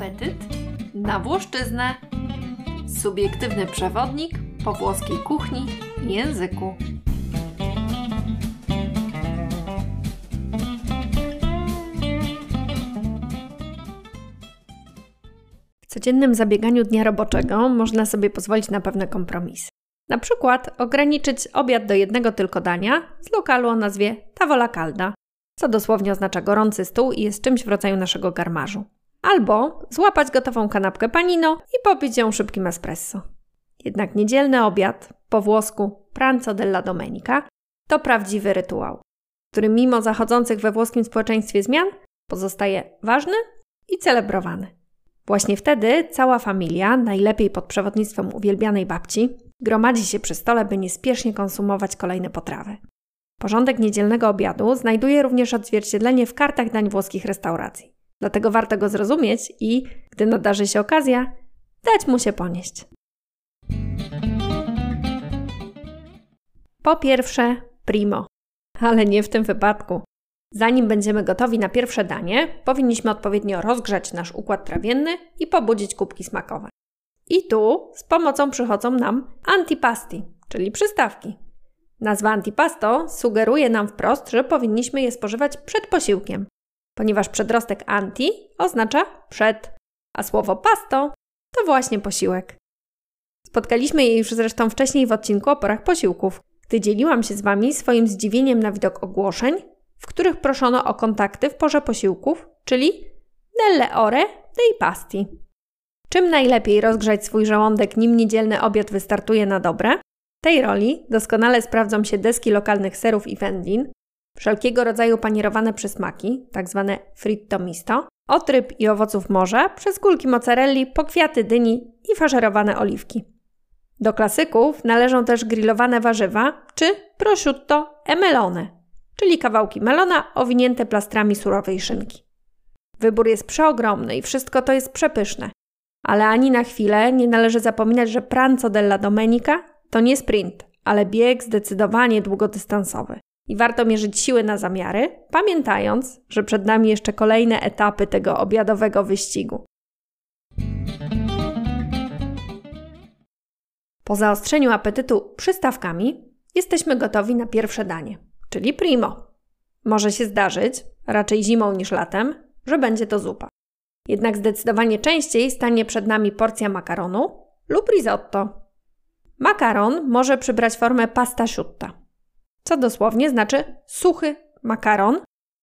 Apetyt na Włoszczyznę. Subiektywny przewodnik po włoskiej kuchni i języku. W codziennym zabieganiu dnia roboczego można sobie pozwolić na pewne kompromisy. Na przykład ograniczyć obiad do jednego tylko dania z lokalu o nazwie Tavola Calda, co dosłownie oznacza gorący stół i jest czymś w rodzaju naszego garmarzu. Albo złapać gotową kanapkę panino i popić ją szybkim espresso. Jednak niedzielny obiad, po włosku pranzo della domenica, to prawdziwy rytuał, który mimo zachodzących we włoskim społeczeństwie zmian pozostaje ważny i celebrowany. Właśnie wtedy cała familia, najlepiej pod przewodnictwem uwielbianej babci, gromadzi się przy stole, by niespiesznie konsumować kolejne potrawy. Porządek niedzielnego obiadu znajduje również odzwierciedlenie w kartach dań włoskich restauracji. Dlatego warto go zrozumieć i, gdy nadarzy się okazja, dać mu się ponieść. Po pierwsze, primo, ale nie w tym wypadku. Zanim będziemy gotowi na pierwsze danie, powinniśmy odpowiednio rozgrzać nasz układ trawienny i pobudzić kubki smakowe. I tu z pomocą przychodzą nam antipasti, czyli przystawki. Nazwa antipasto sugeruje nam wprost, że powinniśmy je spożywać przed posiłkiem, ponieważ przedrostek anti oznacza przed, a słowo pasto to właśnie posiłek. Spotkaliśmy je już zresztą wcześniej w odcinku o porach posiłków, gdy dzieliłam się z Wami swoim zdziwieniem na widok ogłoszeń, w których proszono o kontakty w porze posiłków, czyli nelle ore dei pasti. Czym najlepiej rozgrzać swój żołądek, nim niedzielny obiad wystartuje na dobre? Tej roli doskonale sprawdzą się deski lokalnych serów i wędlin, wszelkiego rodzaju panierowane przysmaki, tzw. Tak fritto misto, od ryb i owoców morza, przez kulki mozzarelli, po kwiaty dyni i faszerowane oliwki. Do klasyków należą też grillowane warzywa czy prosciutto e melone, czyli kawałki melona owinięte plastrami surowej szynki. Wybór jest przeogromny i wszystko to jest przepyszne. Ale ani na chwilę nie należy zapominać, że pranzo della domenica to nie sprint, ale bieg zdecydowanie długodystansowy. I warto mierzyć siły na zamiary, pamiętając, że przed nami jeszcze kolejne etapy tego obiadowego wyścigu. Po zaostrzeniu apetytu przystawkami jesteśmy gotowi na pierwsze danie, czyli primo. Może się zdarzyć, raczej zimą niż latem, że będzie to zupa. Jednak zdecydowanie częściej stanie przed nami porcja makaronu lub risotto. Makaron może przybrać formę pasta asciutta, co dosłownie znaczy suchy makaron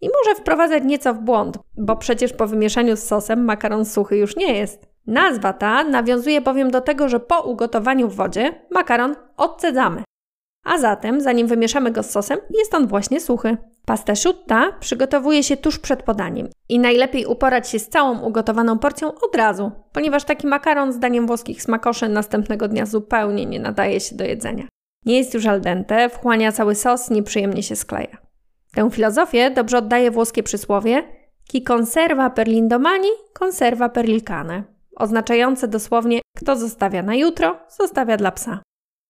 i może wprowadzać nieco w błąd, bo przecież po wymieszaniu z sosem makaron suchy już nie jest. Nazwa ta nawiązuje bowiem do tego, że po ugotowaniu w wodzie makaron odcedzamy. A zatem, zanim wymieszamy go z sosem, jest on właśnie suchy. Pasta asciutta przygotowuje się tuż przed podaniem i najlepiej uporać się z całą ugotowaną porcją od razu, ponieważ taki makaron zdaniem włoskich smakoszy następnego dnia zupełnie nie nadaje się do jedzenia. Nie jest już al dente, wchłania cały sos, nieprzyjemnie się skleja. Tę filozofię dobrze oddaje włoskie przysłowie Chi conserva per l'indomani, conserva per il cane, oznaczające dosłownie kto zostawia na jutro, zostawia dla psa.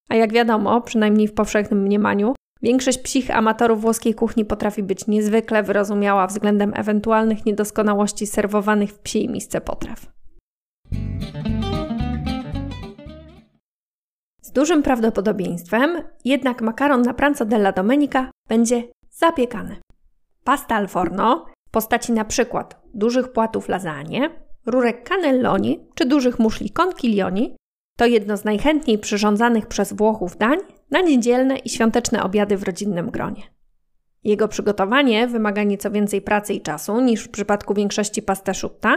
A jak wiadomo, przynajmniej w powszechnym mniemaniu, większość psich amatorów włoskiej kuchni potrafi być niezwykle wyrozumiała względem ewentualnych niedoskonałości serwowanych w psiej misce potraw. Z dużym prawdopodobieństwem jednak makaron na pranzo della domenica będzie zapiekany. Pasta al forno w postaci na przykład dużych płatów lasagne, rurek cannelloni czy dużych muszli conchiglioni to jedno z najchętniej przyrządzanych przez Włochów dań na niedzielne i świąteczne obiady w rodzinnym gronie. Jego przygotowanie wymaga nieco więcej pracy i czasu niż w przypadku większości pasta asciutta,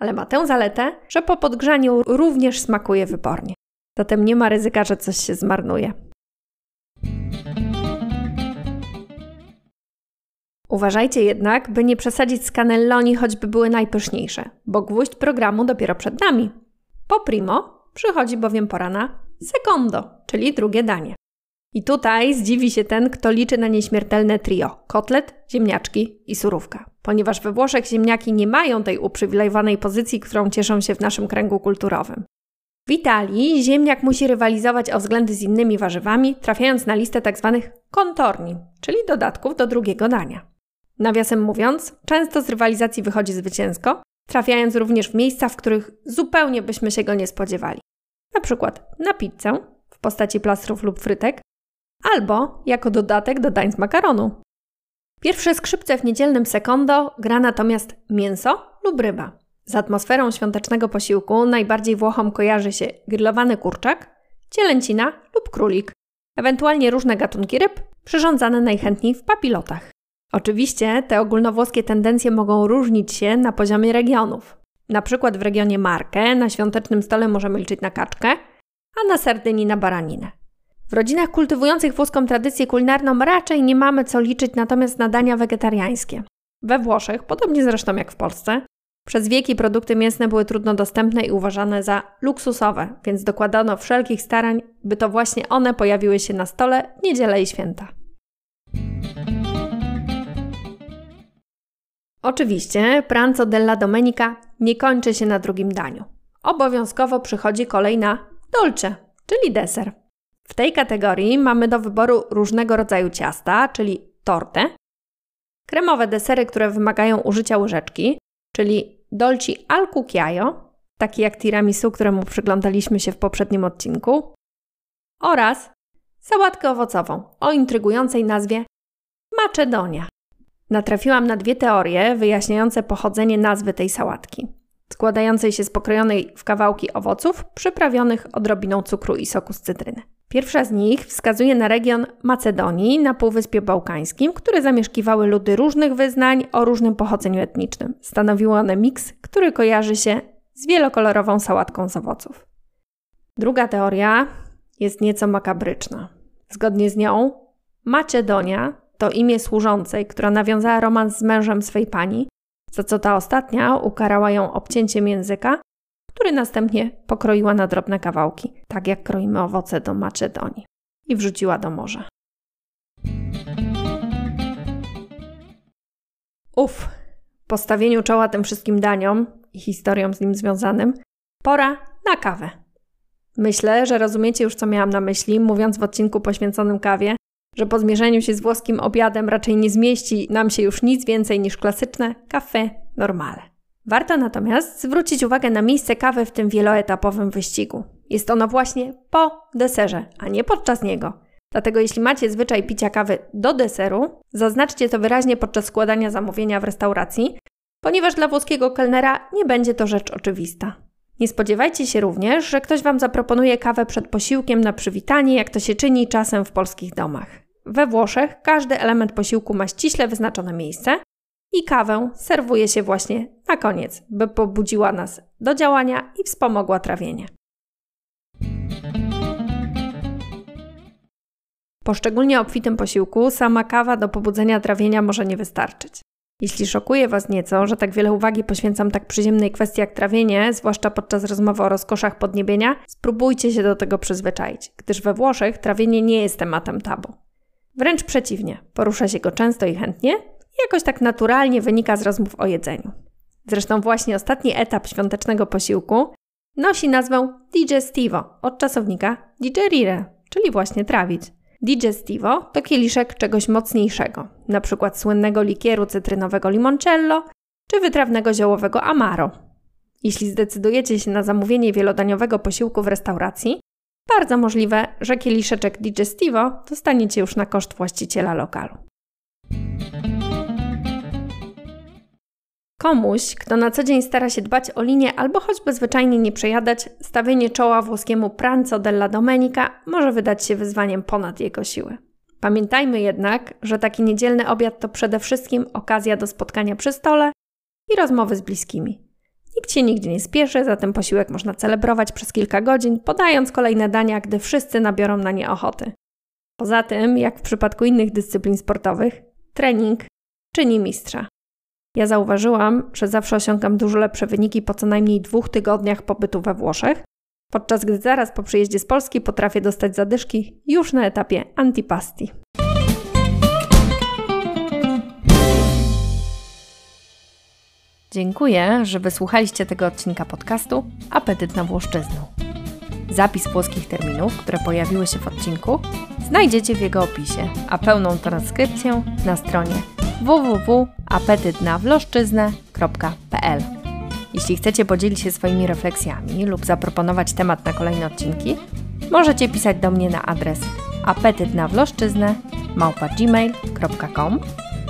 ale ma tę zaletę, że po podgrzaniu również smakuje wybornie. Zatem nie ma ryzyka, że coś się zmarnuje. Uważajcie jednak, by nie przesadzić z cannelloni, choćby były najpyszniejsze, bo gwóźdź programu dopiero przed nami. Po primo przychodzi bowiem pora na secondo, czyli drugie danie. I tutaj zdziwi się ten, kto liczy na nieśmiertelne trio: kotlet, ziemniaczki i surówka. Ponieważ we Włoszech ziemniaki nie mają tej uprzywilejowanej pozycji, którą cieszą się w naszym kręgu kulturowym. W Italii ziemniak musi rywalizować o względy z innymi warzywami, trafiając na listę tzw. Tak kontorni, czyli dodatków do drugiego dania. Nawiasem mówiąc, często z rywalizacji wychodzi zwycięsko, trafiając również w miejsca, w których zupełnie byśmy się go nie spodziewali. Na przykład na pizzę w postaci plastrów lub frytek, albo jako dodatek do dań z makaronu. Pierwsze skrzypce w niedzielnym sekondo gra natomiast mięso lub ryba. Z atmosferą świątecznego posiłku najbardziej Włochom kojarzy się grillowany kurczak, cielęcina lub królik, ewentualnie różne gatunki ryb przyrządzane najchętniej w papilotach. Oczywiście te ogólnowłoskie tendencje mogą różnić się na poziomie regionów. Na przykład w regionie Markę na świątecznym stole możemy liczyć na kaczkę, a na Sardynii na baraninę. W rodzinach kultywujących włoską tradycję kulinarną raczej nie mamy co liczyć natomiast na dania wegetariańskie. We Włoszech, podobnie zresztą jak w Polsce, przez wieki produkty mięsne były trudno dostępne i uważane za luksusowe, więc dokładano wszelkich starań, by to właśnie one pojawiły się na stole w niedzielę i święta. Oczywiście pranzo della domenica nie kończy się na drugim daniu. Obowiązkowo przychodzi kolej na dolce, czyli deser. W tej kategorii mamy do wyboru różnego rodzaju ciasta, czyli tortę, kremowe desery, które wymagają użycia łyżeczki, czyli dolci al cucchiaio, taki jak tiramisu, któremu przyglądaliśmy się w poprzednim odcinku, oraz sałatkę owocową o intrygującej nazwie Macedonia. Natrafiłam na dwie teorie wyjaśniające pochodzenie nazwy tej sałatki, składającej się z pokrojonej w kawałki owoców przyprawionych odrobiną cukru i soku z cytryny. Pierwsza z nich wskazuje na region Macedonii na Półwyspie Bałkańskim, które zamieszkiwały ludy różnych wyznań o różnym pochodzeniu etnicznym. Stanowiły one miks, który kojarzy się z wielokolorową sałatką z owoców. Druga teoria jest nieco makabryczna. Zgodnie z nią, Macedonia to imię służącej, która nawiązała romans z mężem swej pani, za co ta ostatnia ukarała ją obcięciem języka który następnie pokroiła na drobne kawałki, tak jak kroimy owoce do Macedonii, i wrzuciła do morza. Uf, postawieniu czoła tym wszystkim daniom i historiom z nim związanym, pora na kawę. Myślę, że rozumiecie już, co miałam na myśli, mówiąc w odcinku poświęconym kawie, że po zmierzeniu się z włoskim obiadem raczej nie zmieści nam się już nic więcej niż klasyczne kafe normale. Warto natomiast zwrócić uwagę na miejsce kawy w tym wieloetapowym wyścigu. Jest ono właśnie po deserze, a nie podczas niego. Dlatego jeśli macie zwyczaj picia kawy do deseru, zaznaczcie to wyraźnie podczas składania zamówienia w restauracji, ponieważ dla włoskiego kelnera nie będzie to rzecz oczywista. Nie spodziewajcie się również, że ktoś Wam zaproponuje kawę przed posiłkiem na przywitanie, jak to się czyni czasem w polskich domach. We Włoszech każdy element posiłku ma ściśle wyznaczone miejsce, i kawę serwuje się właśnie na koniec, by pobudziła nas do działania i wspomogła trawienie. Po szczególnie obfitym posiłku sama kawa do pobudzenia trawienia może nie wystarczyć. Jeśli szokuje Was nieco, że tak wiele uwagi poświęcam tak przyziemnej kwestii jak trawienie, zwłaszcza podczas rozmowy o rozkoszach podniebienia, spróbujcie się do tego przyzwyczaić, gdyż we Włoszech trawienie nie jest tematem tabu. Wręcz przeciwnie, porusza się go często i chętnie, jakoś tak naturalnie wynika z rozmów o jedzeniu. Zresztą właśnie ostatni etap świątecznego posiłku nosi nazwę digestivo od czasownika digerire, czyli właśnie trawić. Digestivo to kieliszek czegoś mocniejszego, np. słynnego likieru cytrynowego limoncello czy wytrawnego ziołowego amaro. Jeśli zdecydujecie się na zamówienie wielodaniowego posiłku w restauracji, bardzo możliwe, że kieliszeczek digestivo dostaniecie już na koszt właściciela lokalu. Komuś, kto na co dzień stara się dbać o linię albo choćby zwyczajnie nie przejadać, stawienie czoła włoskiemu pranzo della domenica może wydać się wyzwaniem ponad jego siły. Pamiętajmy jednak, że taki niedzielny obiad to przede wszystkim okazja do spotkania przy stole i rozmowy z bliskimi. Nikt się nigdzie nie spieszy, zatem posiłek można celebrować przez kilka godzin, podając kolejne dania, gdy wszyscy nabiorą na nie ochoty. Poza tym, jak w przypadku innych dyscyplin sportowych, trening czyni mistrza. Ja zauważyłam, że zawsze osiągam dużo lepsze wyniki po co najmniej dwóch tygodniach pobytu we Włoszech, podczas gdy zaraz po przyjeździe z Polski potrafię dostać zadyszki już na etapie antipasti. Dziękuję, że wysłuchaliście tego odcinka podcastu Apetyt na Włoszczyznę. Zapis włoskich terminów, które pojawiły się w odcinku, znajdziecie w jego opisie, a pełną transkrypcję na stronie www.apetytnawloszczyznę.pl Jeśli chcecie podzielić się swoimi refleksjami lub zaproponować temat na kolejne odcinki, możecie pisać do mnie na adres apetytnawloszczyznę małpa.gmail.com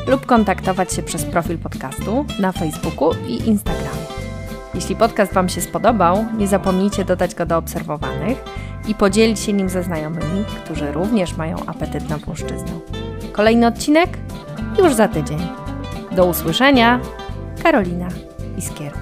lub kontaktować się przez profil podcastu na Facebooku i Instagramie. Jeśli podcast Wam się spodobał, nie zapomnijcie dodać go do obserwowanych i podzielić się nim ze znajomymi, którzy również mają apetyt na płaszczyznę. Kolejny odcinek już za tydzień. Do usłyszenia, Karolina Iskier.